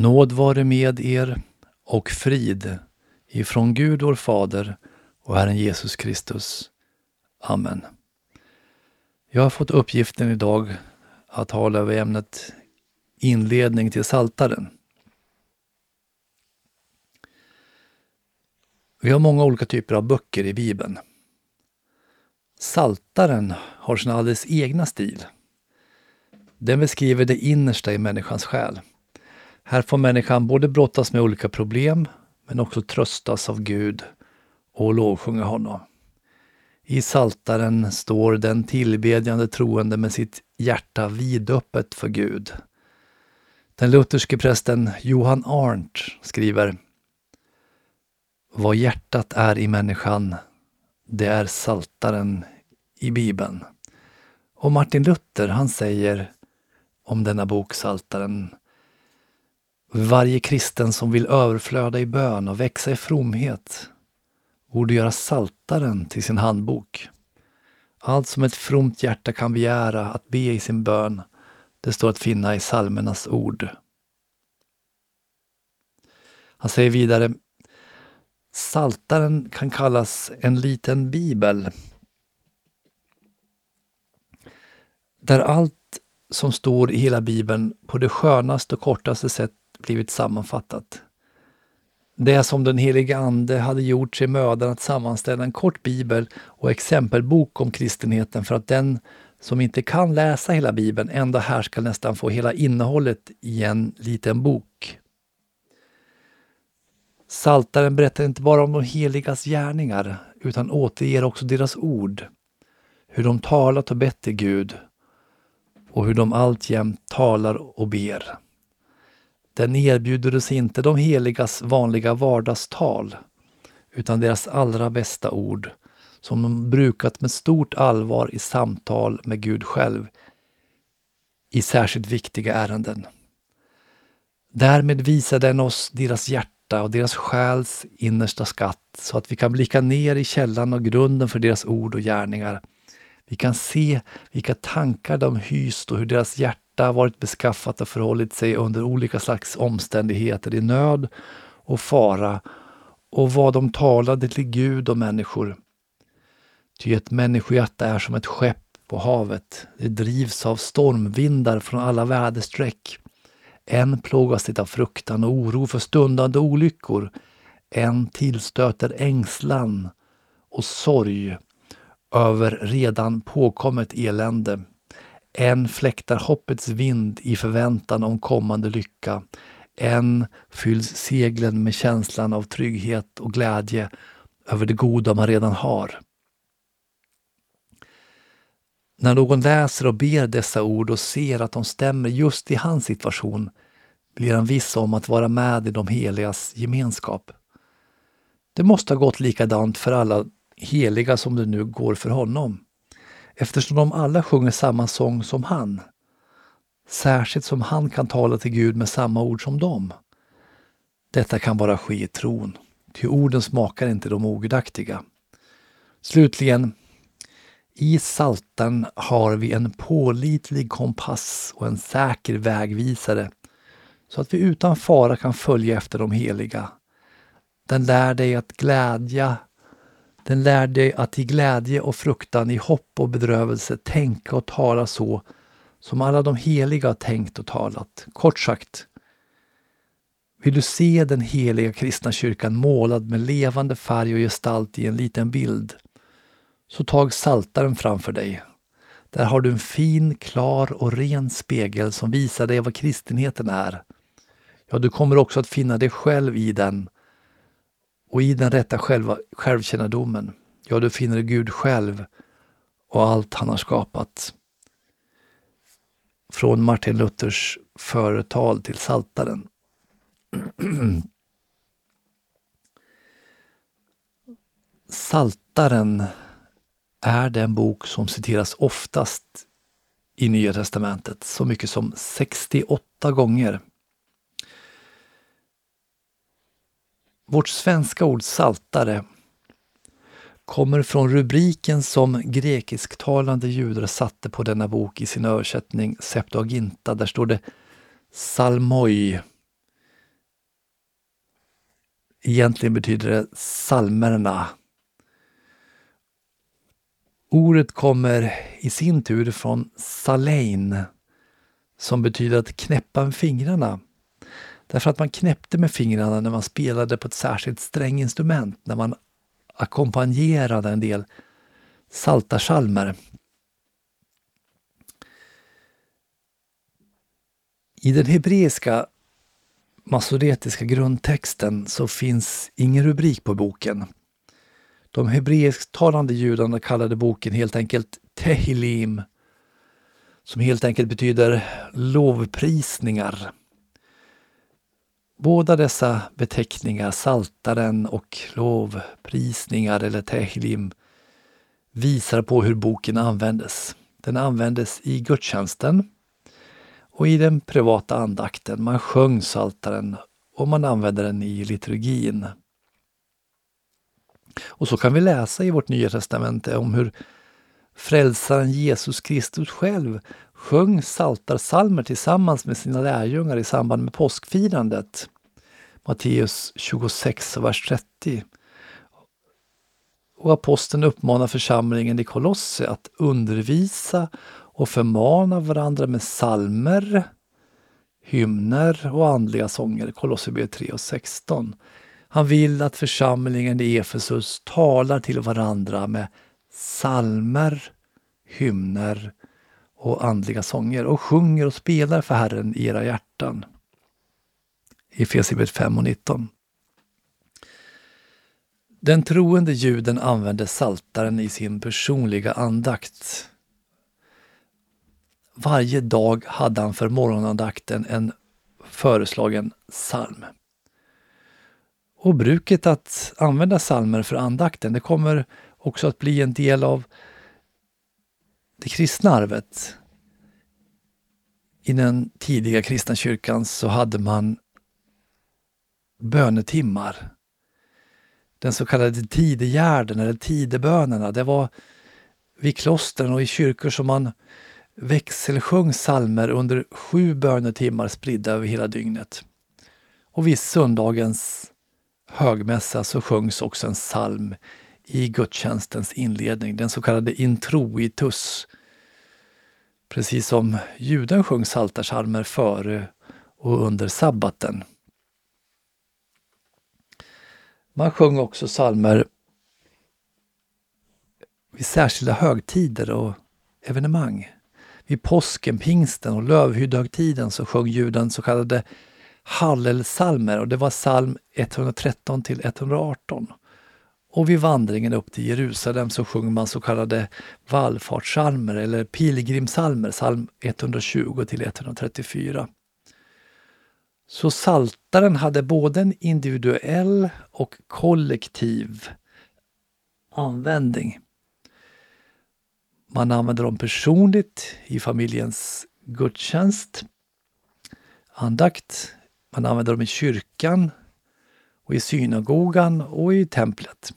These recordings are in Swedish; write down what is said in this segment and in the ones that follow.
Nåd vare med er och frid ifrån Gud vår Fader och Herren Jesus Kristus. Amen. Jag har fått uppgiften idag att tala över ämnet inledning till Saltaren. Vi har många olika typer av böcker i Bibeln. Saltaren har sin alldeles egna stil. Den beskriver det innersta i människans själ. Här får människan både brottas med olika problem men också tröstas av Gud och lovsjunga honom. I Saltaren står den tillbedjande troende med sitt hjärta vidöppet för Gud. Den lutherske prästen Johan Arndt skriver Vad hjärtat är i människan, det är Saltaren i Bibeln. Och Martin Luther han säger om denna bok Saltaren varje kristen som vill överflöda i bön och växa i fromhet borde göra Saltaren till sin handbok. Allt som ett fromt hjärta kan begära att be i sin bön, det står att finna i psalmernas ord. Han säger vidare Saltaren kan kallas en liten bibel där allt som står i hela bibeln på det skönaste och kortaste sätt blivit sammanfattat. Det som den helige Ande hade gjort sig mödan att sammanställa en kort bibel och exempelbok om kristenheten för att den som inte kan läsa hela bibeln ändå här ska nästan få hela innehållet i en liten bok. Saltaren berättar inte bara om de heligas gärningar utan återger också deras ord, hur de talat och bett till Gud och hur de alltjämt talar och ber. Den erbjuder oss inte de heligas vanliga vardagstal, utan deras allra bästa ord, som de brukat med stort allvar i samtal med Gud själv i särskilt viktiga ärenden. Därmed visar den oss deras hjärta och deras själs innersta skatt så att vi kan blicka ner i källan och grunden för deras ord och gärningar. Vi kan se vilka tankar de hyst och hur deras hjärta hjärta varit beskaffat och förhållit sig under olika slags omständigheter i nöd och fara och vad de talade till Gud och människor. Ty ett människohjärta är som ett skepp på havet. Det drivs av stormvindar från alla väderstreck. En plågas det av fruktan och oro för stundande olyckor. En tillstöter ängslan och sorg över redan påkommet elände. En fläktar hoppets vind i förväntan om kommande lycka. En fylls seglen med känslan av trygghet och glädje över det goda man redan har. När någon läser och ber dessa ord och ser att de stämmer just i hans situation blir han viss om att vara med i de heligas gemenskap. Det måste ha gått likadant för alla heliga som det nu går för honom eftersom de alla sjunger samma sång som han. Särskilt som han kan tala till Gud med samma ord som dem. Detta kan bara ske i tron, ty orden smakar inte de ogudaktiga. Slutligen, i saltan har vi en pålitlig kompass och en säker vägvisare så att vi utan fara kan följa efter de heliga. Den lär dig att glädja den lär dig att i glädje och fruktan, i hopp och bedrövelse tänka och tala så som alla de heliga har tänkt och talat. Kort sagt, vill du se den heliga kristna kyrkan målad med levande färg och gestalt i en liten bild, så tag saltaren framför dig. Där har du en fin, klar och ren spegel som visar dig vad kristenheten är. Ja, du kommer också att finna dig själv i den och i den rätta själva, självkännedomen, ja, du finner Gud själv och allt han har skapat. Från Martin Luthers företal till Saltaren. Saltaren är den bok som citeras oftast i Nya testamentet, så mycket som 68 gånger. Vårt svenska ord saltare kommer från rubriken som grekisktalande judar satte på denna bok i sin översättning Septuaginta. Där står det Salmoi. Egentligen betyder det salmerna. Ordet kommer i sin tur från salein som betyder att knäppa med fingrarna. Därför att man knäppte med fingrarna när man spelade på ett särskilt stränginstrument, när man ackompanjerade en del saltarsalmer. I den hebreiska masoretiska grundtexten så finns ingen rubrik på boken. De hebreisktalande judarna kallade boken helt enkelt Tehilim, som helt enkelt betyder lovprisningar. Båda dessa beteckningar, saltaren och lovprisningar eller tehlim, visar på hur boken användes. Den användes i gudstjänsten och i den privata andakten. Man sjöng saltaren och man använde den i liturgin. Och så kan vi läsa i vårt Nya Testamente om hur frälsaren Jesus Kristus själv sjöng saltarsalmer tillsammans med sina lärjungar i samband med påskfirandet. Matteus 26, vers 30. Och aposteln uppmanar församlingen i Kolosse att undervisa och förmana varandra med salmer, hymner och andliga sånger. Kolosserbrevet 3 och 16. Han vill att församlingen i Efesus talar till varandra med salmer, hymner och andliga sånger och sjunger och spelar för Herren i era hjärtan. I Efesierbrevet 5 och 19. Den troende juden använde saltaren i sin personliga andakt. Varje dag hade han för morgonandakten en föreslagen psalm. Och bruket att använda salmer för andakten, det kommer också att bli en del av det kristna arvet. I den tidiga kristna kyrkan så hade man bönetimmar. Den så kallade tidegärden eller tidebönerna, det var vid klostren och i kyrkor som man växelsjöng salmer under sju bönetimmar spridda över hela dygnet. Och vid söndagens högmässa så sjöngs också en psalm i gudstjänstens inledning, den så kallade introitus. Precis som juden sjöng psaltarpsalmer före och under sabbaten. Man sjöng också psalmer vid särskilda högtider och evenemang. Vid påsken, pingsten och lövhyddohögtiden så sjöng juden så kallade hallelsalmer och det var psalm 113 till 118. Och vid vandringen upp till Jerusalem så sjunger man så kallade vallfartssalmer eller pilgrimsalmer, psalm 120 till 134. Så saltaren hade både en individuell och kollektiv användning. Man använder dem personligt i familjens gudstjänst, andakt. Man använder dem i kyrkan och i synagogan och i templet.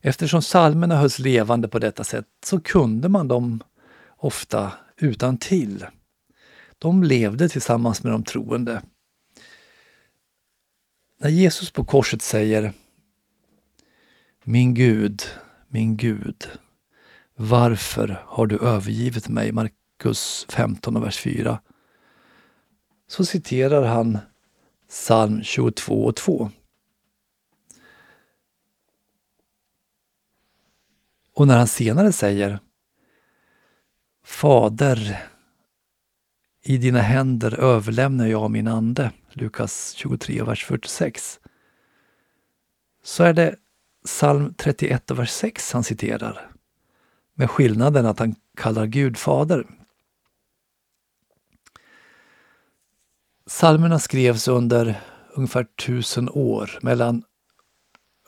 Eftersom psalmerna hölls levande på detta sätt så kunde man dem ofta utan till. De levde tillsammans med de troende. När Jesus på korset säger Min Gud, min Gud, varför har du övergivit mig? Markus 15 och vers 4. Så citerar han psalm 22 och 2. Och när han senare säger Fader, i dina händer överlämnar jag min ande, Lukas 23, vers 46, så är det psalm 31, vers 6 han citerar, med skillnaden att han kallar Gud fader. Psalmerna skrevs under ungefär tusen år, mellan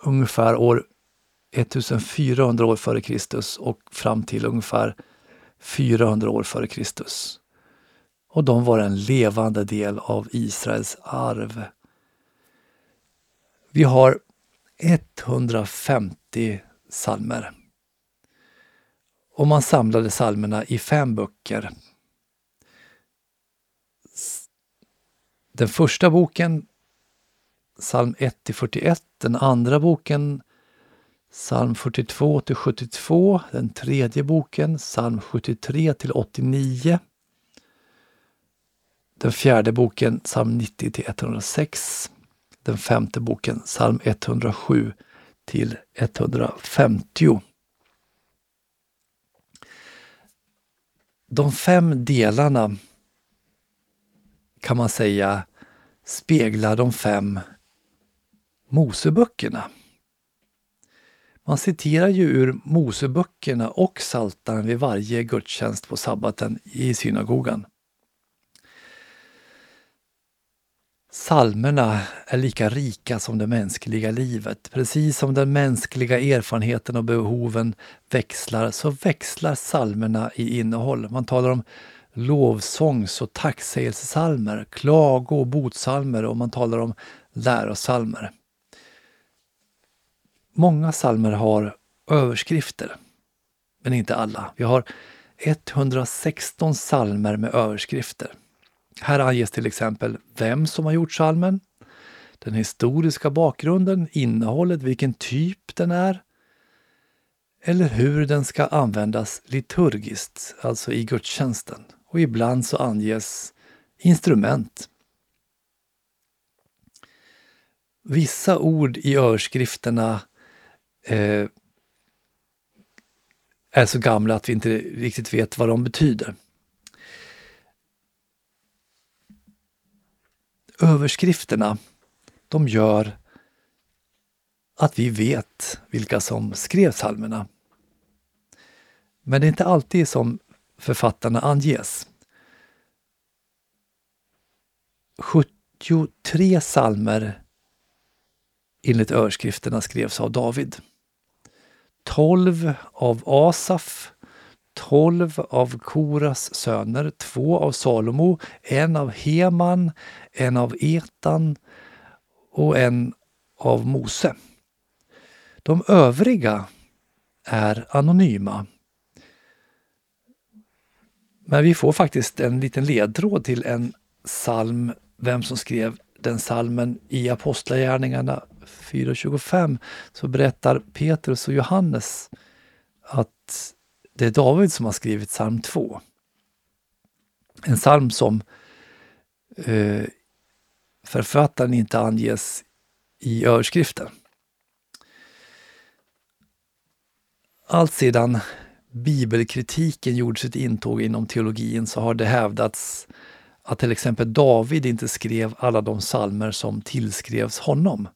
ungefär år 1400 år före Kristus och fram till ungefär 400 år före Kristus. Och de var en levande del av Israels arv. Vi har 150 salmer. Och man samlade salmerna i fem böcker. Den första boken psalm 1 till 41, den andra boken psalm 42 till 72, den tredje boken psalm 73 till 89, den fjärde boken psalm 90 till 106, den femte boken psalm 107 till 150. De fem delarna kan man säga speglar de fem Moseböckerna. Man citerar ju ur Moseböckerna och Saltaren vid varje gudstjänst på sabbaten i synagogan. Salmerna är lika rika som det mänskliga livet. Precis som den mänskliga erfarenheten och behoven växlar så växlar salmerna i innehåll. Man talar om lovsångs och tacksägelsesalmer, klago och botsalmer och man talar om lärosalmer. Många salmer har överskrifter, men inte alla. Vi har 116 salmer med överskrifter. Här anges till exempel vem som har gjort salmen, den historiska bakgrunden, innehållet, vilken typ den är, eller hur den ska användas liturgiskt, alltså i gudstjänsten. Och ibland så anges instrument. Vissa ord i överskrifterna eh, är så gamla att vi inte riktigt vet vad de betyder. Överskrifterna, de gör att vi vet vilka som skrev psalmerna. Men det är inte alltid som författarna anges. 73 psalmer enligt överskrifterna skrevs av David. 12 av Asaf, 12 av Koras söner, två av Salomo, en av Heman, en av Etan och en av Mose. De övriga är anonyma. Men vi får faktiskt en liten ledtråd till en psalm, vem som skrev den salmen i Apostlagärningarna 4.25 så berättar Petrus och Johannes att det är David som har skrivit psalm 2. En psalm som eh, författaren inte anges i överskriften. Allt sedan bibelkritiken gjorde sitt intåg inom teologin så har det hävdats att till exempel David inte skrev alla de salmer som tillskrevs honom.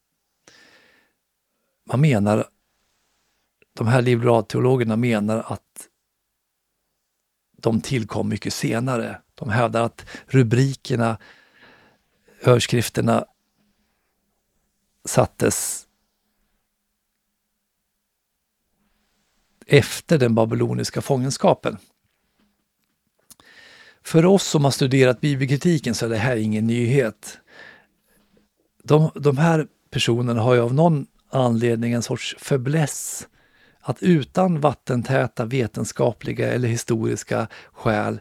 Man menar, de här liberalteologerna menar att de tillkom mycket senare. De hävdar att rubrikerna, överskrifterna sattes efter den babyloniska fångenskapen. För oss som har studerat bibelkritiken så är det här ingen nyhet. De, de här personerna har ju av någon anledning en sorts fäbless att utan vattentäta vetenskapliga eller historiska skäl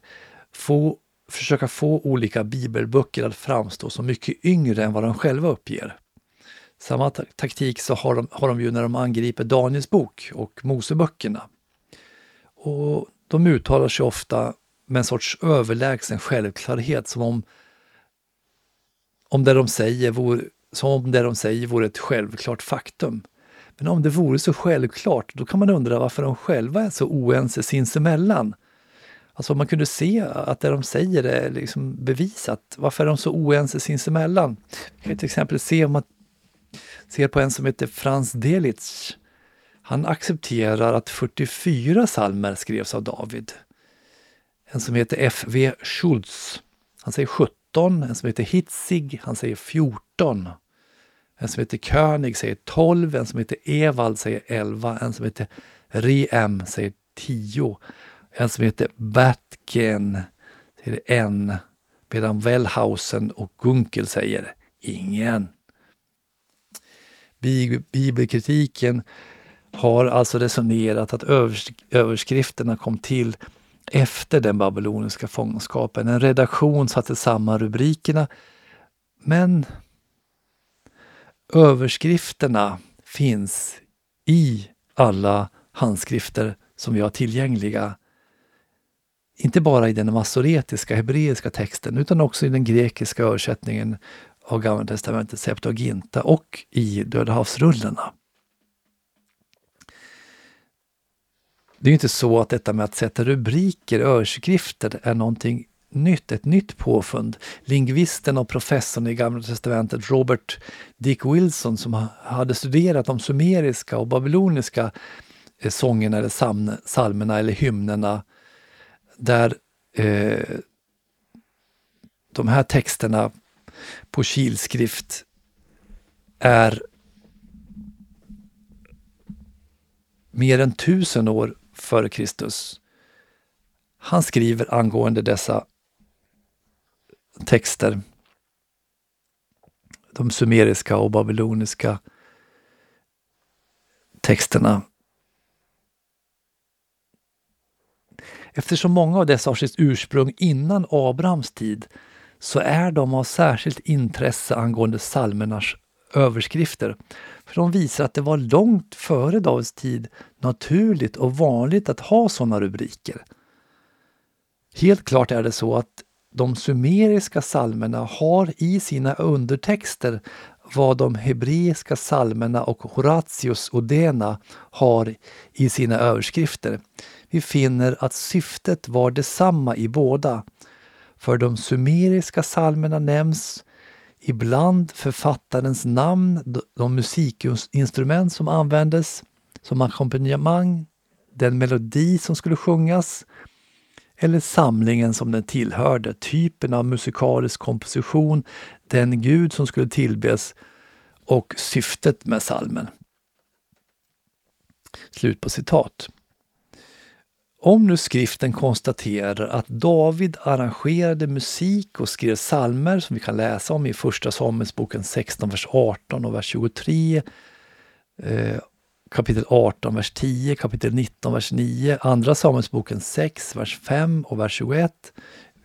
få, försöka få olika bibelböcker att framstå som mycket yngre än vad de själva uppger. Samma taktik så har de, har de ju när de angriper Daniels bok och Moseböckerna. Och de uttalar sig ofta med en sorts överlägsen självklarhet som om, om det de säger vore, som om det de säger vore ett självklart faktum. Men om det vore så självklart, då kan man undra varför de själva är så oense sinsemellan. Alltså om man kunde se att det de säger är liksom bevisat, varför är de så oense sinsemellan? Vi kan till exempel se om man ser på en som heter Frans Delitzsch. Han accepterar att 44 salmer skrevs av David. En som heter F.V. Schultz, han säger 17. En som heter Hitzig, han säger 14. En som heter König säger 12, en som heter Evald säger 11, en som heter Riem säger 10. En som heter Batgen säger 1, medan Wellhausen och Gunkel säger ingen. Bibelkritiken har alltså resonerat att överskrifterna kom till efter den babyloniska fångenskapen. En redaktion satte samman rubrikerna men överskrifterna finns i alla handskrifter som vi har tillgängliga. Inte bara i den masoretiska hebreiska texten utan också i den grekiska översättningen av Gamla testamentet, Septuaginta och i Döda havsrullarna. Det är inte så att detta med att sätta rubriker, överskrifter, är någonting nytt, ett nytt påfund. Lingvisten och professorn i Gamla testamentet Robert Dick Wilson som hade studerat de sumeriska och babyloniska eh, sångerna eller psalmerna eller hymnerna där eh, de här texterna på kilskrift är mer än tusen år före Kristus. Han skriver angående dessa texter, de sumeriska och babyloniska texterna. Eftersom många av dessa har sitt ursprung innan Abrahams tid så är de av särskilt intresse angående psalmernas överskrifter. För de visar att det var långt före Davids tid naturligt och vanligt att ha sådana rubriker. Helt klart är det så att de sumeriska psalmerna har i sina undertexter vad de hebreiska psalmerna och Horatius Odena har i sina överskrifter. Vi finner att syftet var detsamma i båda. För de sumeriska psalmerna nämns ibland författarens namn, de musikinstrument som användes som ackompanjemang, den melodi som skulle sjungas eller samlingen som den tillhörde, typen av musikalisk komposition, den gud som skulle tillbes och syftet med salmen. Slut på citat. Om nu skriften konstaterar att David arrangerade musik och skrev psalmer som vi kan läsa om i Första Samuelsboken 16, vers 18 och vers 23, eh, kapitel 18, vers 10, kapitel 19, vers 9, Andra Samuelsboken 6, vers 5 och vers 21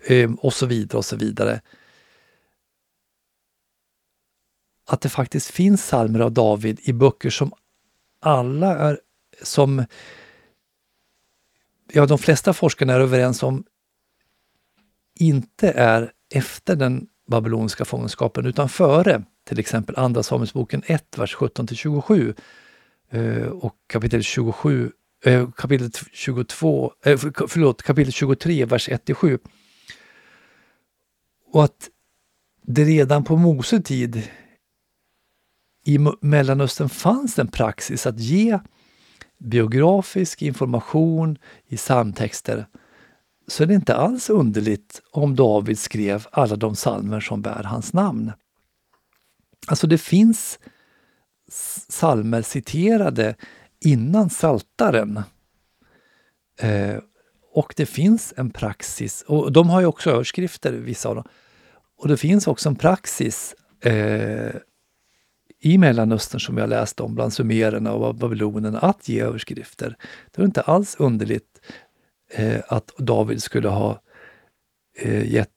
ehm, och så vidare och så vidare. Att det faktiskt finns psalmer av David i böcker som alla är som ja, de flesta forskarna är överens om inte är efter den babyloniska fångenskapen utan före till exempel Andra Samuelsboken 1, vers 17-27 Eh, och kapitel 27 eh, kapitel 22, eh, förlåt, kapitel 23, vers 1-7. Och att det redan på Mose tid i Mellanöstern fanns en praxis att ge biografisk information i psalmtexter så är det inte alls underligt om David skrev alla de psalmer som bär hans namn. Alltså det finns psalmer citerade innan Saltaren. Eh, och det finns en praxis, och de har ju också överskrifter, vissa av dem. Och det finns också en praxis eh, i Mellanöstern som jag läste om, bland sumererna och babylonerna, att ge överskrifter. Det var inte alls underligt eh, att David skulle ha eh, gett,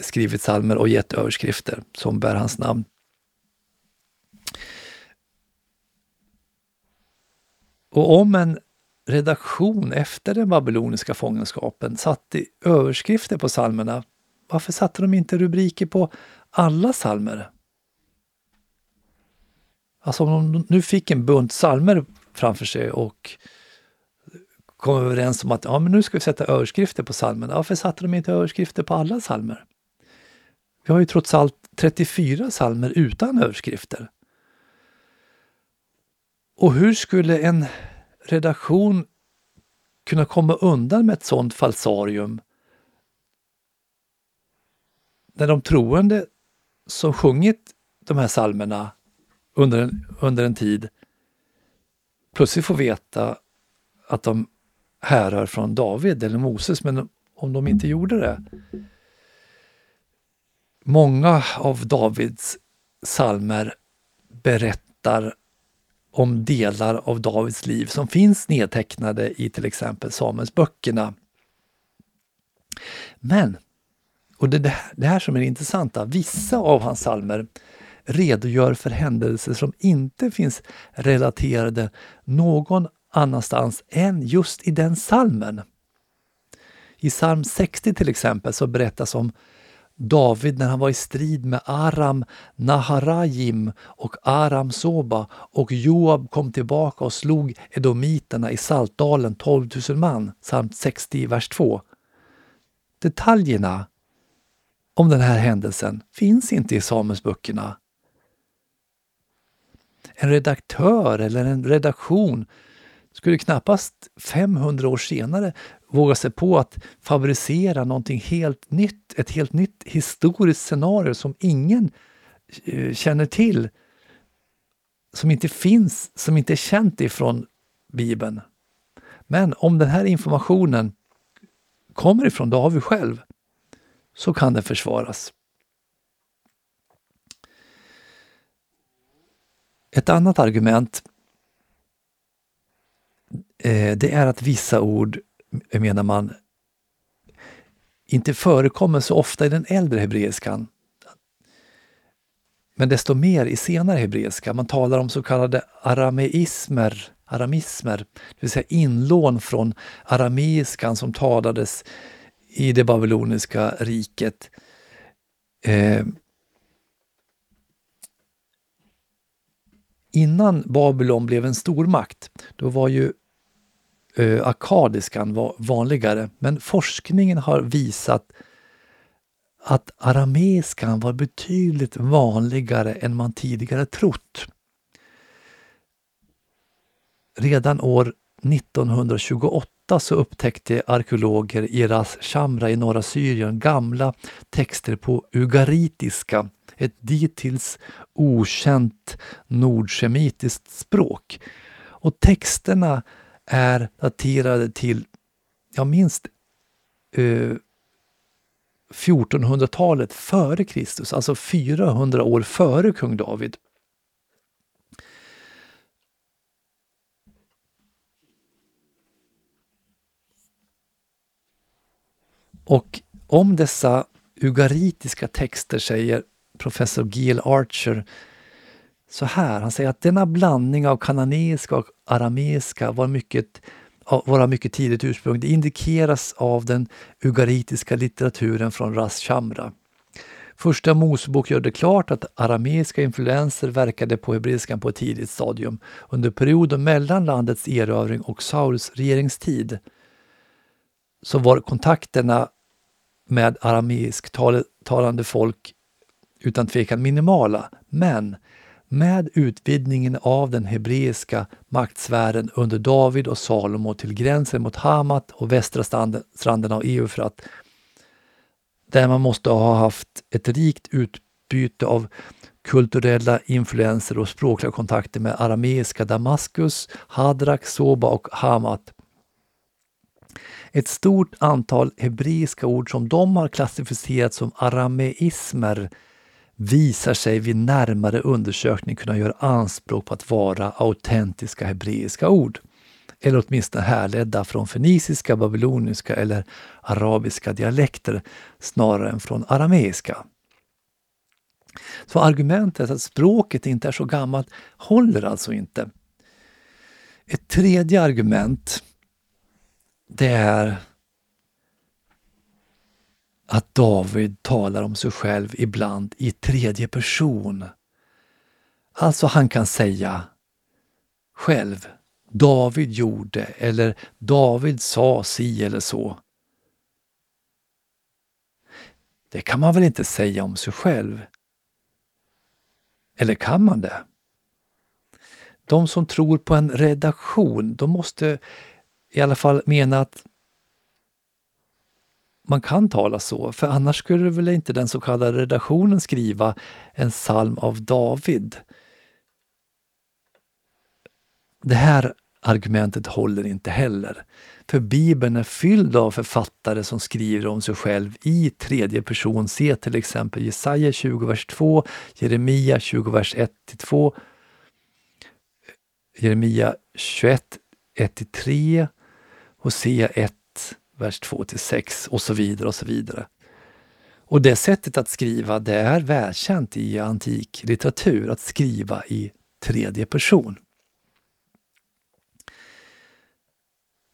skrivit salmer och gett överskrifter som bär hans namn. Och om en redaktion efter den babyloniska fångenskapen satte överskrifter på salmerna, varför satte de inte rubriker på alla salmer? Alltså om de nu fick en bunt salmer framför sig och kom överens om att ja, men nu ska vi sätta överskrifter på salmerna. Varför satte de inte överskrifter på alla salmer? Vi har ju trots allt 34 salmer utan överskrifter. Och hur skulle en redaktion kunna komma undan med ett sådant falsarium när de troende som sjungit de här salmerna under en, under en tid plötsligt får veta att de härrör från David eller Moses, men om de inte gjorde det. Många av Davids salmer berättar om delar av Davids liv som finns nedtecknade i till exempel Samuelsböckerna. Men, och det, det här som är det intressanta, vissa av hans salmer redogör för händelser som inte finns relaterade någon annanstans än just i den salmen. I psalm 60 till exempel så berättas om David när han var i strid med Aram Naharajim och Aram Soba och Joab kom tillbaka och slog edomiterna i Saltdalen 12 000 man, samt 60 vers 2. Detaljerna om den här händelsen finns inte i Samuelsböckerna. En redaktör eller en redaktion skulle knappast 500 år senare våga sig på att favorisera någonting helt nytt, ett helt nytt historiskt scenario som ingen eh, känner till, som inte finns, som inte är känt ifrån Bibeln. Men om den här informationen kommer ifrån David själv så kan den försvaras. Ett annat argument eh, det är att vissa ord menar man, inte förekommer så ofta i den äldre hebreiskan. Men desto mer i senare hebreiska. Man talar om så kallade arameismer, aramismer, det vill säga inlån från arameiskan som talades i det babyloniska riket. Eh, innan Babylon blev en stormakt, då var ju eh, akadiskan var vanligare. Men forskningen har visat att arameiskan var betydligt vanligare än man tidigare trott. Redan år 1928 så upptäckte arkeologer i Ras Shamra i norra Syrien gamla texter på ugaritiska, ett dittills okänt nordsemitiskt språk. Och texterna är daterade till ja, minst eh, 1400-talet före Kristus, alltså 400 år före kung David. Och om dessa ugaritiska texter säger professor Gil Archer så här. Han säger att denna blandning av kananeiska och arameiska var mycket vara mycket tidigt ursprung. Det indikeras av den ugaritiska litteraturen från Ras Shamra. Första Mosebok gör det klart att arameiska influenser verkade på hebreiskan på ett tidigt stadium, under perioden mellan landets erövring och Sauls regeringstid. Så var kontakterna med arameisktalande folk utan tvekan minimala, men med utvidgningen av den hebreiska maktsfären under David och Salomo till gränsen mot Hamat och västra stranden av Eufrat, där man måste ha haft ett rikt utbyte av kulturella influenser och språkliga kontakter med arameiska Damaskus, Hadrak, Soba och Hamat. Ett stort antal hebreiska ord som de har klassificerat som arameismer visar sig vid närmare undersökning kunna göra anspråk på att vara autentiska hebreiska ord eller åtminstone härledda från feniciska, babyloniska eller arabiska dialekter snarare än från arameiska. Så argumentet att språket inte är så gammalt håller alltså inte. Ett tredje argument det är att David talar om sig själv ibland i tredje person. Alltså han kan säga själv David gjorde eller David sa si eller så. Det kan man väl inte säga om sig själv? Eller kan man det? De som tror på en redaktion, de måste i alla fall mena att man kan tala så, för annars skulle väl inte den så kallade redaktionen skriva en psalm av David. Det här argumentet håller inte heller. För Bibeln är fylld av författare som skriver om sig själv i tredje person. Se till exempel Jesaja 20, vers 2, Jeremia 20, vers 1-2, Jeremia 21, 1-3, Hosea 1, vers 2 till 6 och så vidare och så vidare. Och det sättet att skriva, det är välkänt i antik litteratur, att skriva i tredje person.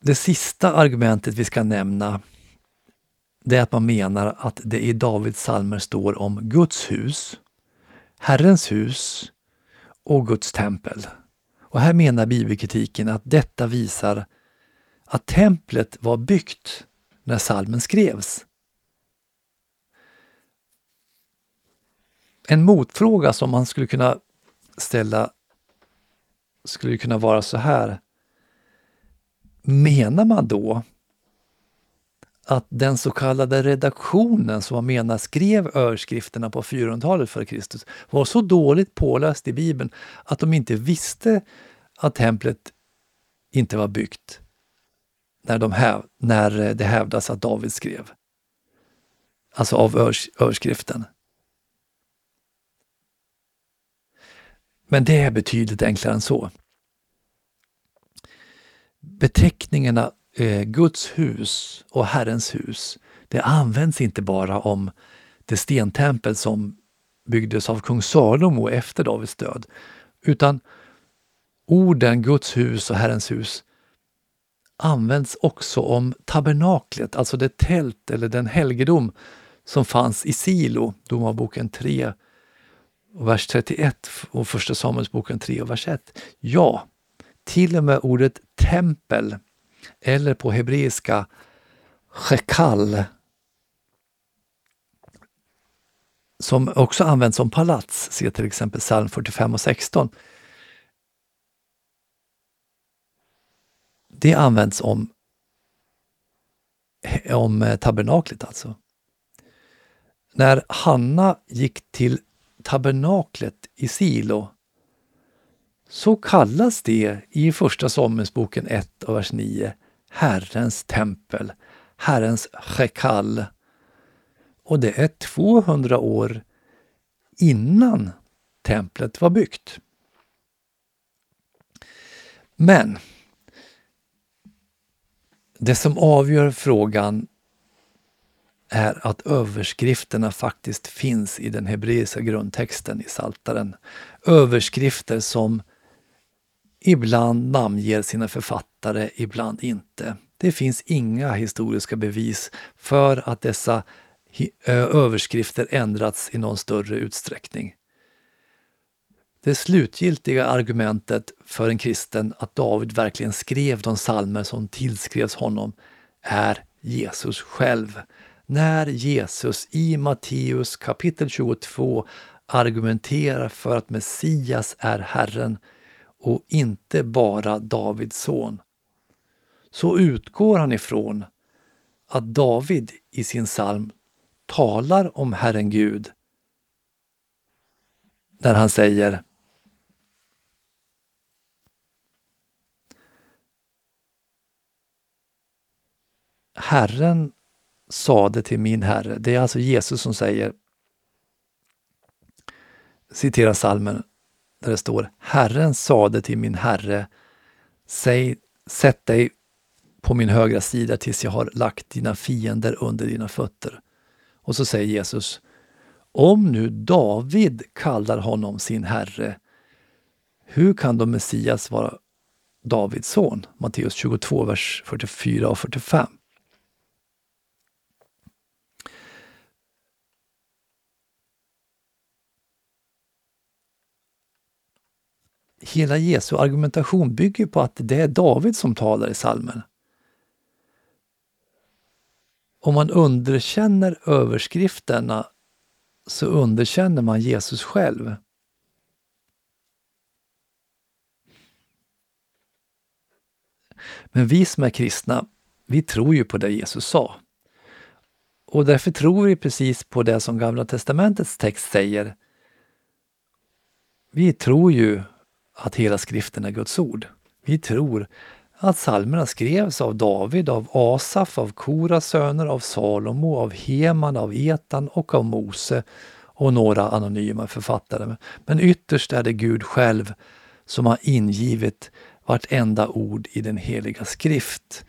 Det sista argumentet vi ska nämna det är att man menar att det i Davids psalmer står om Guds hus, Herrens hus och Guds tempel. Och här menar bibelkritiken att detta visar att templet var byggt när salmen skrevs. En motfråga som man skulle kunna ställa skulle kunna vara så här. Menar man då att den så kallade redaktionen som man menar skrev överskrifterna på 400-talet före Kristus var så dåligt påläst i Bibeln att de inte visste att templet inte var byggt när, de häv, när eh, det hävdas att David skrev. Alltså av örs, örskriften. Men det är betydligt enklare än så. Beteckningarna eh, Guds hus och Herrens hus, det används inte bara om det stentempel som byggdes av kung Salomo efter Davids död, utan orden Guds hus och Herrens hus används också om tabernaklet, alltså det tält eller den helgedom som fanns i Silo, Domarboken 3, vers 31 och Första Samuelsboken 3 och vers 1. Ja, till och med ordet tempel eller på hebreiska shekal som också används som palats, se till exempel psalm 45 och 16. Det används om, om eh, tabernaklet alltså. När Hanna gick till tabernaklet i Silo så kallas det i Första Samuelsboken 1 och vers 9 Herrens tempel, Herrens chekal. Och det är 200 år innan templet var byggt. Men det som avgör frågan är att överskrifterna faktiskt finns i den hebreiska grundtexten i Saltaren. Överskrifter som ibland namnger sina författare, ibland inte. Det finns inga historiska bevis för att dessa överskrifter ändrats i någon större utsträckning. Det slutgiltiga argumentet för en kristen att David verkligen skrev de salmer som tillskrevs honom är Jesus själv. När Jesus i Matteus kapitel 22 argumenterar för att Messias är Herren och inte bara Davids son, så utgår han ifrån att David i sin psalm talar om Herren Gud när han säger Herren sade till min Herre. Det är alltså Jesus som säger, citerar salmen där det står Herren sade till min Herre, Säg, sätt dig på min högra sida tills jag har lagt dina fiender under dina fötter. Och så säger Jesus, om nu David kallar honom sin Herre, hur kan då Messias vara Davids son? Matteus 22, vers 44 och 45. Hela Jesu argumentation bygger på att det är David som talar i salmen. Om man underkänner överskrifterna så underkänner man Jesus själv. Men vi som är kristna, vi tror ju på det Jesus sa. Och därför tror vi precis på det som Gamla testamentets text säger. Vi tror ju att hela skriften är Guds ord. Vi tror att psalmerna skrevs av David, av Asaf, av Koras söner, av Salomo, av Heman, av Etan och av Mose och några anonyma författare. Men ytterst är det Gud själv som har ingivit vartenda ord i den heliga skrift.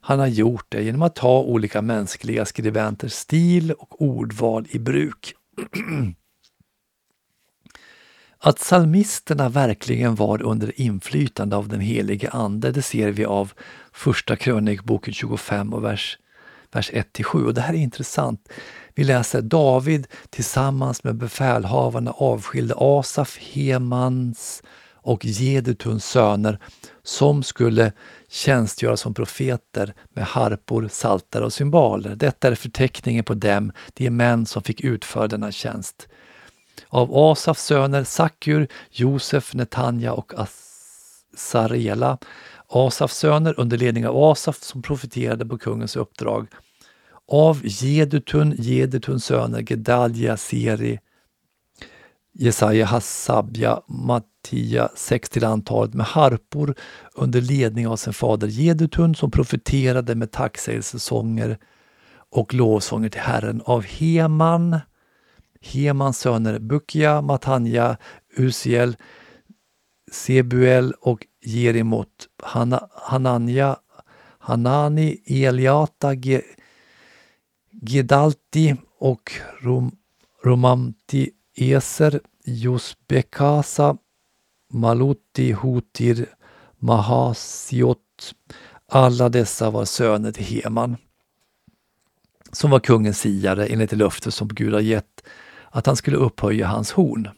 han har gjort det genom att ta olika mänskliga skribenters stil och ordval i bruk. Att psalmisterna verkligen var under inflytande av den helige Ande, det ser vi av Första krönikboken 25 och vers, vers 1-7. Och det här är intressant. Vi läser David tillsammans med befälhavarna avskilde Asaf, Hemans och Gedutuns söner som skulle tjänstgöra som profeter med harpor, saltar och cymbaler. Detta är förteckningen på dem, de män som fick utföra denna tjänst. Av Asafs söner Sakur, Josef, Netanja och Asarela. Asafs söner under ledning av Asaf som profiterade på kungens uppdrag. Av Jedutun, Jedutuns söner Gedalja, Seri, Jesaja, Hassabja, Mattia, sex till antalet med harpor under ledning av sin fader Jedutun som profeterade med tacksägelsesånger och lovsånger till Herren av Heman, Hemans söner Bukia, Matanja, Usiel, Sebuel och Jerimot, Hananja, Hanani, Eliata, Gedalti och Rom, Romanti Eser, Josbekasa, Maluti, Hutir, Mahasiot. Alla dessa var söner till Heman, som var kungens siare enligt det löfte som Gud har gett att han skulle upphöja hans horn.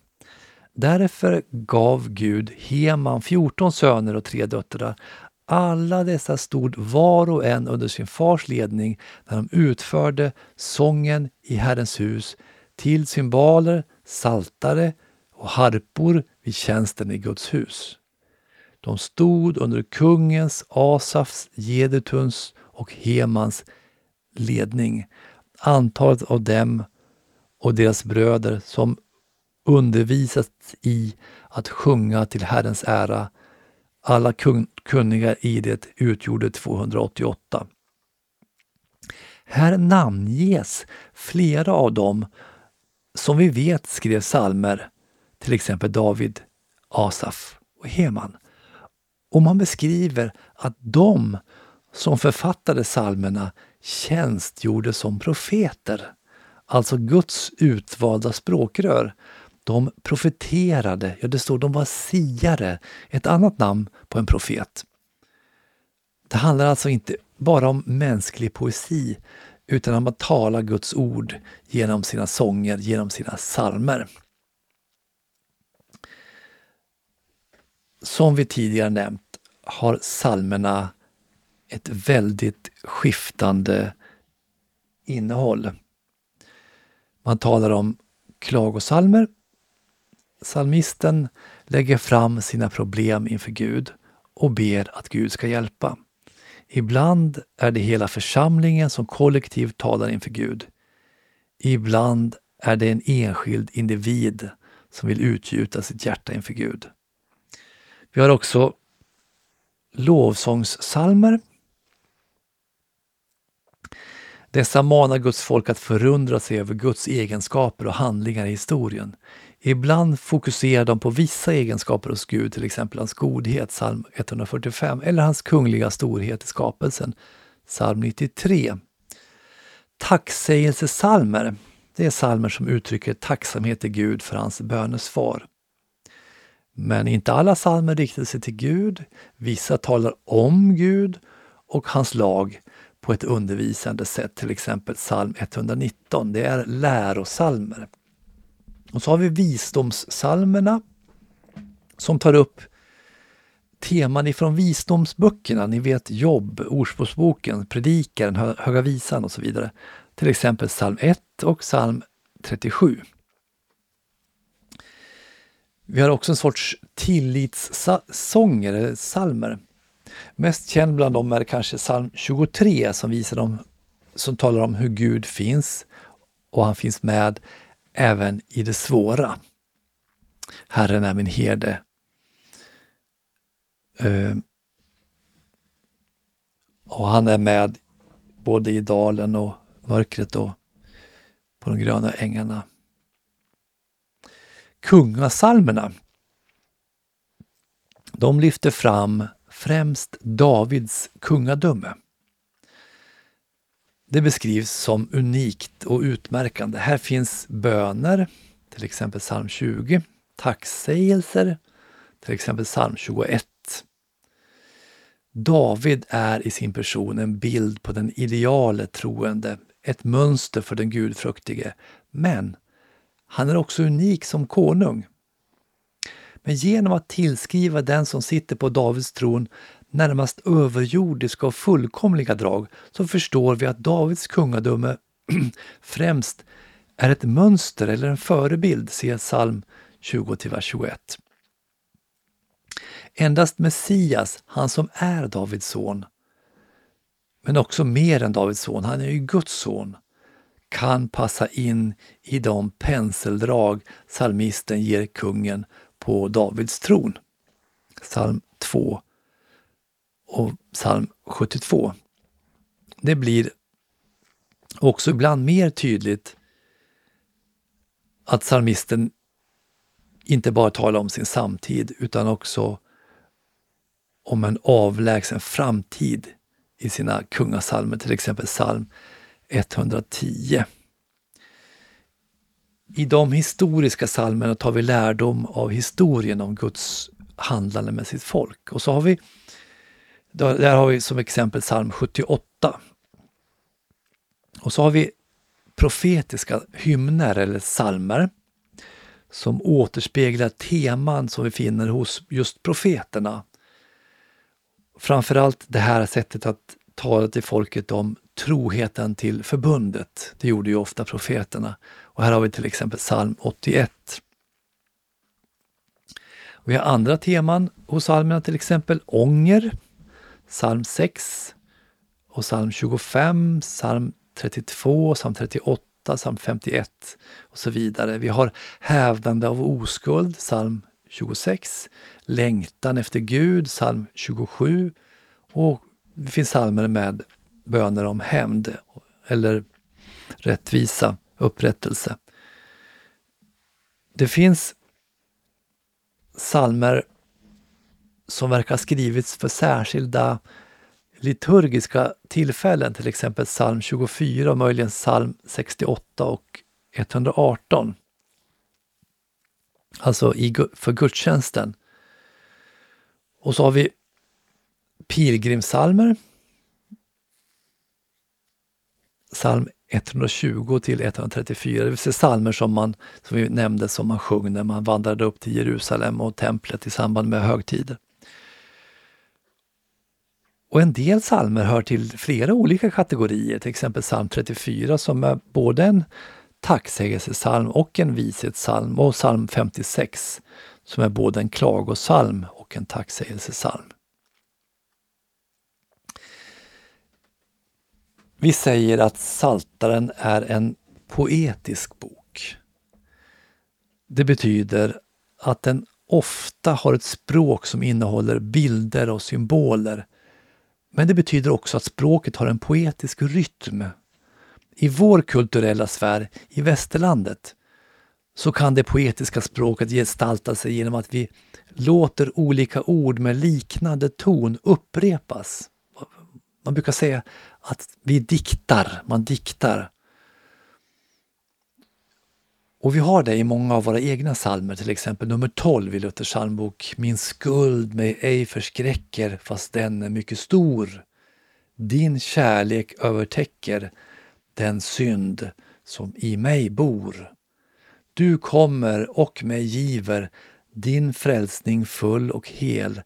Därför gav Gud Heman 14 söner och tre döttrar. Alla dessa stod var och en under sin fars ledning när de utförde sången i Herrens hus till symboler, saltare och harpor vid tjänsten i Guds hus. De stod under kungens, Asafs, Jedutuns och Hemans ledning. Antalet av dem och deras bröder som undervisats i att sjunga till Herrens ära. Alla kun kunniga i det utgjorde 288. Här namnges flera av dem som vi vet skrev salmer, till exempel David, Asaf och Heman. Och man beskriver att de som författade salmerna tjänstgjorde som profeter alltså Guds utvalda språkrör. De profeterade, ja det står de var siare, ett annat namn på en profet. Det handlar alltså inte bara om mänsklig poesi utan om att tala Guds ord genom sina sånger, genom sina psalmer. Som vi tidigare nämnt har psalmerna ett väldigt skiftande innehåll. Man talar om klagosalmer. Salmisten lägger fram sina problem inför Gud och ber att Gud ska hjälpa. Ibland är det hela församlingen som kollektivt talar inför Gud. Ibland är det en enskild individ som vill utgjuta sitt hjärta inför Gud. Vi har också lovsångssalmer dessa manar Guds folk att förundra sig över Guds egenskaper och handlingar i historien. Ibland fokuserar de på vissa egenskaper hos Gud, till exempel hans godhet, psalm 145, eller hans kungliga storhet i skapelsen, psalm 93. Tacksägelsesalmer, det är salmer som uttrycker tacksamhet till Gud för hans bönesvar. Men inte alla salmer riktar sig till Gud. Vissa talar om Gud och hans lag på ett undervisande sätt, till exempel psalm 119. Det är lärosalmer. Och så har vi visdomssalmerna som tar upp teman ifrån visdomsböckerna. Ni vet Jobb, Ordspråksboken, Predikaren, Höga visan och så vidare. Till exempel psalm 1 och psalm 37. Vi har också en sorts tillitssånger, psalmer. Mest känd bland dem är kanske psalm 23 som, visar dem, som talar om hur Gud finns och han finns med även i det svåra. Herren är min herde. Uh, och han är med både i dalen och mörkret och på de gröna ängarna. Kungasalmerna. De lyfter fram främst Davids kungadöme. det beskrivs som unikt och utmärkande. Här finns böner, till exempel psalm 20, tacksägelser, till exempel psalm 21. David är i sin person en bild på den ideale troende, ett mönster för den gudfruktige. Men han är också unik som konung. Men genom att tillskriva den som sitter på Davids tron närmast överjordiska och fullkomliga drag så förstår vi att Davids kungadöme främst är ett mönster eller en förebild, se psalm 20-21. Endast Messias, han som är Davids son, men också mer än Davids son, han är ju Guds son, kan passa in i de penseldrag psalmisten ger kungen på Davids tron. Psalm 2 och psalm 72. Det blir också ibland mer tydligt att psalmisten inte bara talar om sin samtid utan också om en avlägsen framtid i sina kungasalmer, till exempel psalm 110. I de historiska psalmerna tar vi lärdom av historien om Guds handlande med sitt folk. Och så har vi, där har vi som exempel psalm 78. Och så har vi profetiska hymner eller psalmer som återspeglar teman som vi finner hos just profeterna. Framförallt det här sättet att tala till folket om troheten till förbundet. Det gjorde ju ofta profeterna. Och här har vi till exempel psalm 81. Vi har andra teman hos psalmerna, till exempel ånger, psalm 6 och psalm 25, psalm 32, psalm 38, psalm 51 och så vidare. Vi har hävdande av oskuld, psalm 26, längtan efter Gud, psalm 27 och det finns psalmer med böner om hämnd eller rättvisa, upprättelse. Det finns psalmer som verkar ha skrivits för särskilda liturgiska tillfällen, till exempel psalm 24 och möjligen psalm 68 och 118. Alltså i, för gudstjänsten. Och så har vi pilgrimsalmer. Psalm 120 till 134, det vill säga psalmer som man, som vi nämnde, som man sjöng när man vandrade upp till Jerusalem och templet i samband med högtider. Och en del psalmer hör till flera olika kategorier, till exempel psalm 34 som är både en tacksägelsesalm och en vishetssalm och psalm 56 som är både en klagosalm och en tacksägelsesalm. Vi säger att Saltaren är en poetisk bok. Det betyder att den ofta har ett språk som innehåller bilder och symboler. Men det betyder också att språket har en poetisk rytm. I vår kulturella sfär, i västerlandet, så kan det poetiska språket gestalta sig genom att vi låter olika ord med liknande ton upprepas. Man brukar säga att vi diktar, man diktar. Och vi har det i många av våra egna psalmer, till exempel nummer 12 i Luthers psalmbok. Min skuld mig ej förskräcker fast den är mycket stor. Din kärlek övertäcker den synd som i mig bor. Du kommer och mig giver din frälsning full och hel.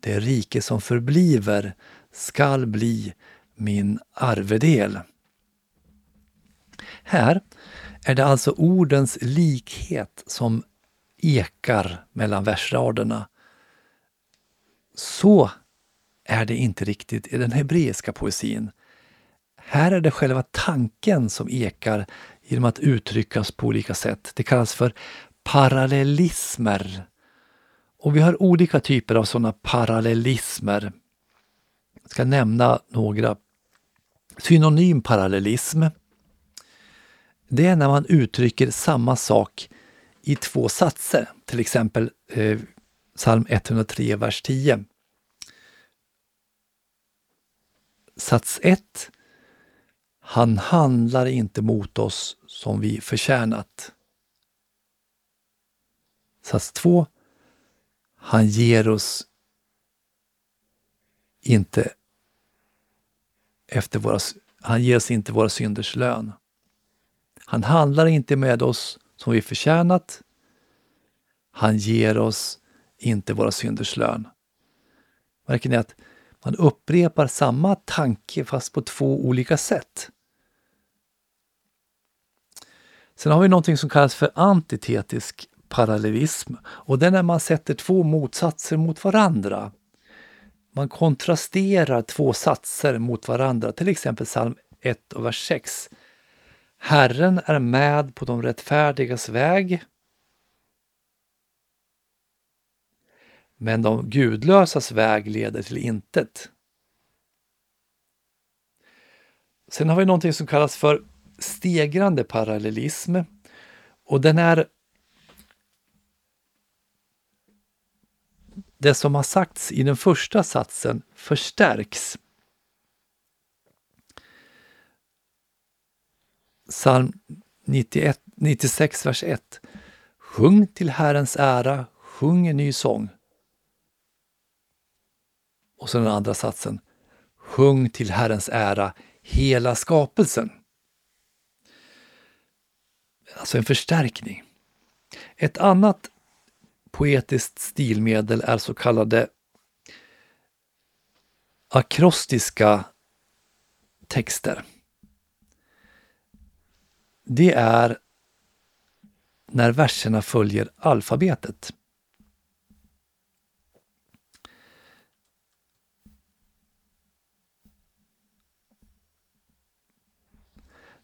Det rike som förbliver skall bli min arvedel. Här är det alltså ordens likhet som ekar mellan versraderna. Så är det inte riktigt i den hebreiska poesin. Här är det själva tanken som ekar genom att uttryckas på olika sätt. Det kallas för parallellismer. Och vi har olika typer av sådana parallellismer. Jag ska nämna några Synonym parallellism, det är när man uttrycker samma sak i två satser, till exempel eh, psalm 103, vers 10. Sats 1. Han handlar inte mot oss som vi förtjänat. Sats 2. Han ger oss inte efter våra, han ger oss inte våra synders lön. Han handlar inte med oss som vi förtjänat. Han ger oss inte våra synders lön. Märker ni att man upprepar samma tanke fast på två olika sätt? Sen har vi någonting som kallas för antitetisk parallellism och det är när man sätter två motsatser mot varandra. Man kontrasterar två satser mot varandra, till exempel psalm 1 och vers 6. Herren är med på de rättfärdigas väg. Men de gudlösas väg leder till intet. Sen har vi någonting som kallas för stegrande parallellism och den är det som har sagts i den första satsen förstärks. Psalm 91, 96, vers 1. Sjung till Herrens ära, sjung en ny sång. Och så den andra satsen. Sjung till Herrens ära, hela skapelsen. Alltså en förstärkning. Ett annat poetiskt stilmedel är så kallade akrostiska texter. Det är när verserna följer alfabetet.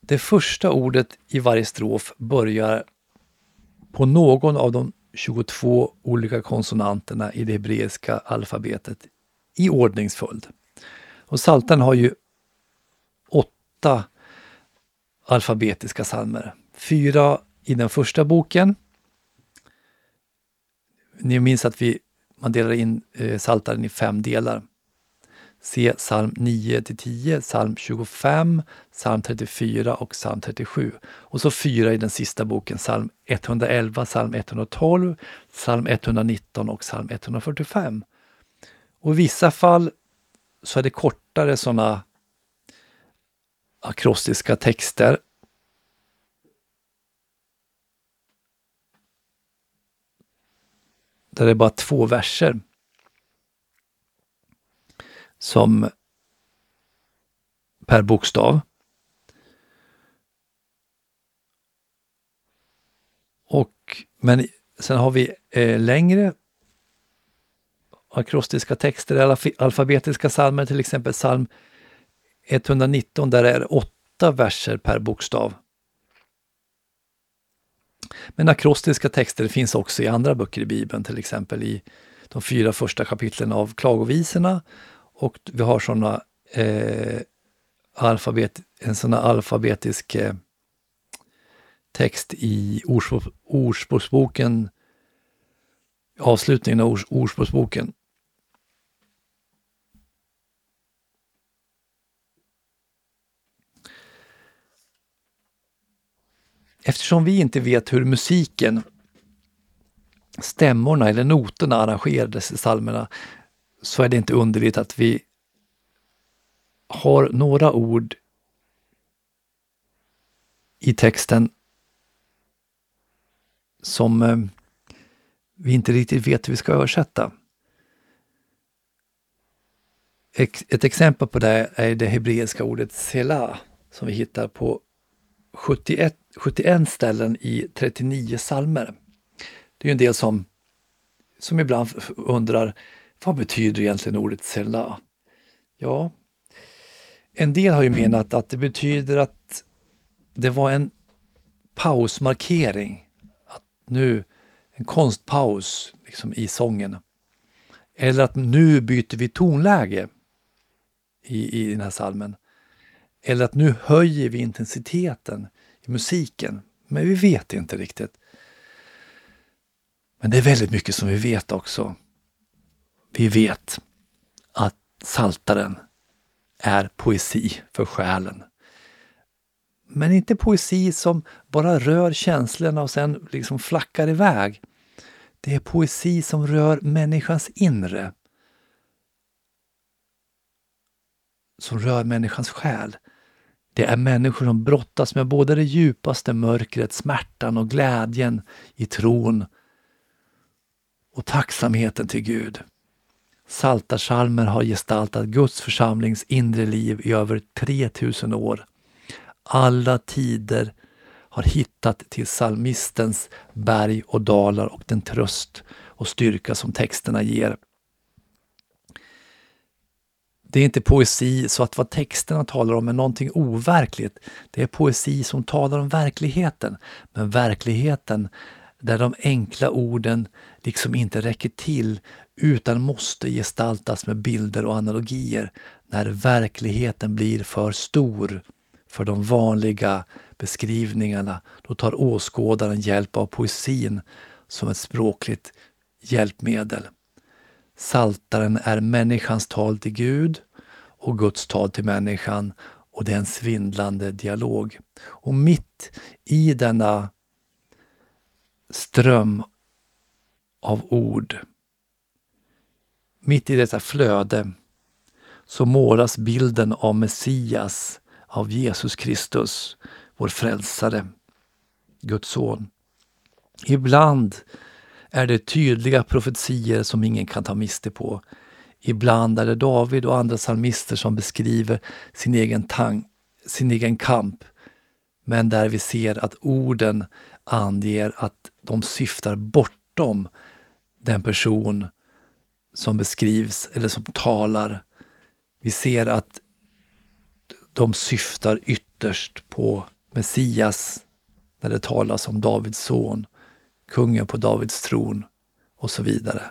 Det första ordet i varje strof börjar på någon av de 22 olika konsonanterna i det hebreiska alfabetet i ordningsföljd. Och Saltan har ju åtta alfabetiska psalmer. Fyra i den första boken. Ni minns att vi, man delar in eh, Saltaren i fem delar. Se psalm 9 till 10, psalm 25, psalm 34 och psalm 37. Och så fyra i den sista boken, psalm 111, psalm 112, psalm 119 och psalm 145. Och i vissa fall så är det kortare sådana akrostiska texter. Där det är bara två verser som per bokstav. Och, men sen har vi eh, längre akrostiska texter, alfabetiska psalmer, till exempel psalm 119, där är åtta verser per bokstav. Men akrostiska texter finns också i andra böcker i Bibeln, till exempel i de fyra första kapitlen av Klagovisorna och vi har sådana eh, alfabet, en sån alfabetisk eh, text i Ordspråksboken, avslutningen av Ordspråksboken. Eftersom vi inte vet hur musiken, stämmorna eller noterna arrangerades i psalmerna så är det inte underligt att vi har några ord i texten som eh, vi inte riktigt vet hur vi ska översätta. Ett exempel på det är det hebreiska ordet 'sela' som vi hittar på 71, 71 ställen i 39 salmer. Det är en del som, som ibland undrar, vad betyder egentligen ordet selah? Ja, en del har ju menat att det betyder att det var en pausmarkering. Att nu, en konstpaus liksom, i sången. Eller att nu byter vi tonläge i, i den här salmen. Eller att nu höjer vi intensiteten i musiken. Men vi vet inte riktigt. Men det är väldigt mycket som vi vet också. Vi vet att Saltaren är poesi för själen. Men inte poesi som bara rör känslorna och sen liksom flackar iväg. Det är poesi som rör människans inre. Som rör människans själ. Det är människor som brottas med både det djupaste mörkret, smärtan och glädjen i tron och tacksamheten till Gud. Saltarsalmer har gestaltat Guds församlings inre liv i över 3000 år. Alla tider har hittat till psalmistens berg och dalar och den tröst och styrka som texterna ger. Det är inte poesi så att vad texterna talar om är någonting overkligt. Det är poesi som talar om verkligheten. Men verkligheten där de enkla orden liksom inte räcker till utan måste gestaltas med bilder och analogier när verkligheten blir för stor för de vanliga beskrivningarna. Då tar åskådaren hjälp av poesin som ett språkligt hjälpmedel. Saltaren är människans tal till Gud och Guds tal till människan och det är en svindlande dialog. Och mitt i denna ström av ord, mitt i detta flöde, så målas bilden av Messias, av Jesus Kristus, vår frälsare, Guds son. Ibland är det tydliga profetier som ingen kan ta miste på. Ibland är det David och andra psalmister som beskriver sin egen, tang, sin egen kamp, men där vi ser att orden anger att de syftar bortom den person som beskrivs eller som talar. Vi ser att de syftar ytterst på Messias när det talas om Davids son, kungen på Davids tron och så vidare.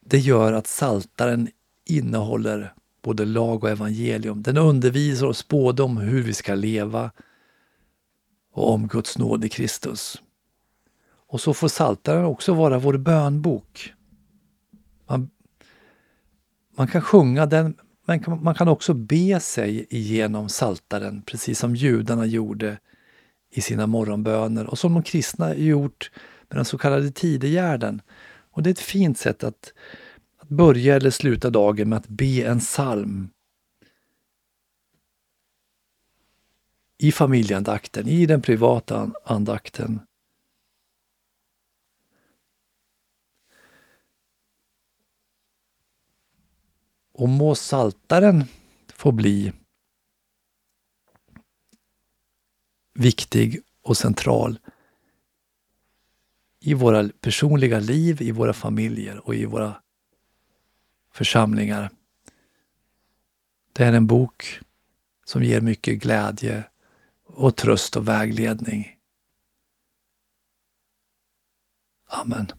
Det gör att Saltaren innehåller både lag och evangelium. Den undervisar oss både om hur vi ska leva och om Guds nåd i Kristus. Och så får Saltaren också vara vår bönbok. Man, man kan sjunga den, men man kan också be sig igenom Saltaren precis som judarna gjorde i sina morgonböner och som de kristna gjort med den så kallade tidegärden. Och det är ett fint sätt att börja eller sluta dagen med att be en psalm. I familjeandakten, i den privata andakten. Och må saltaren få bli viktig och central i våra personliga liv, i våra familjer och i våra församlingar. Det är en bok som ger mycket glädje och tröst och vägledning. Amen.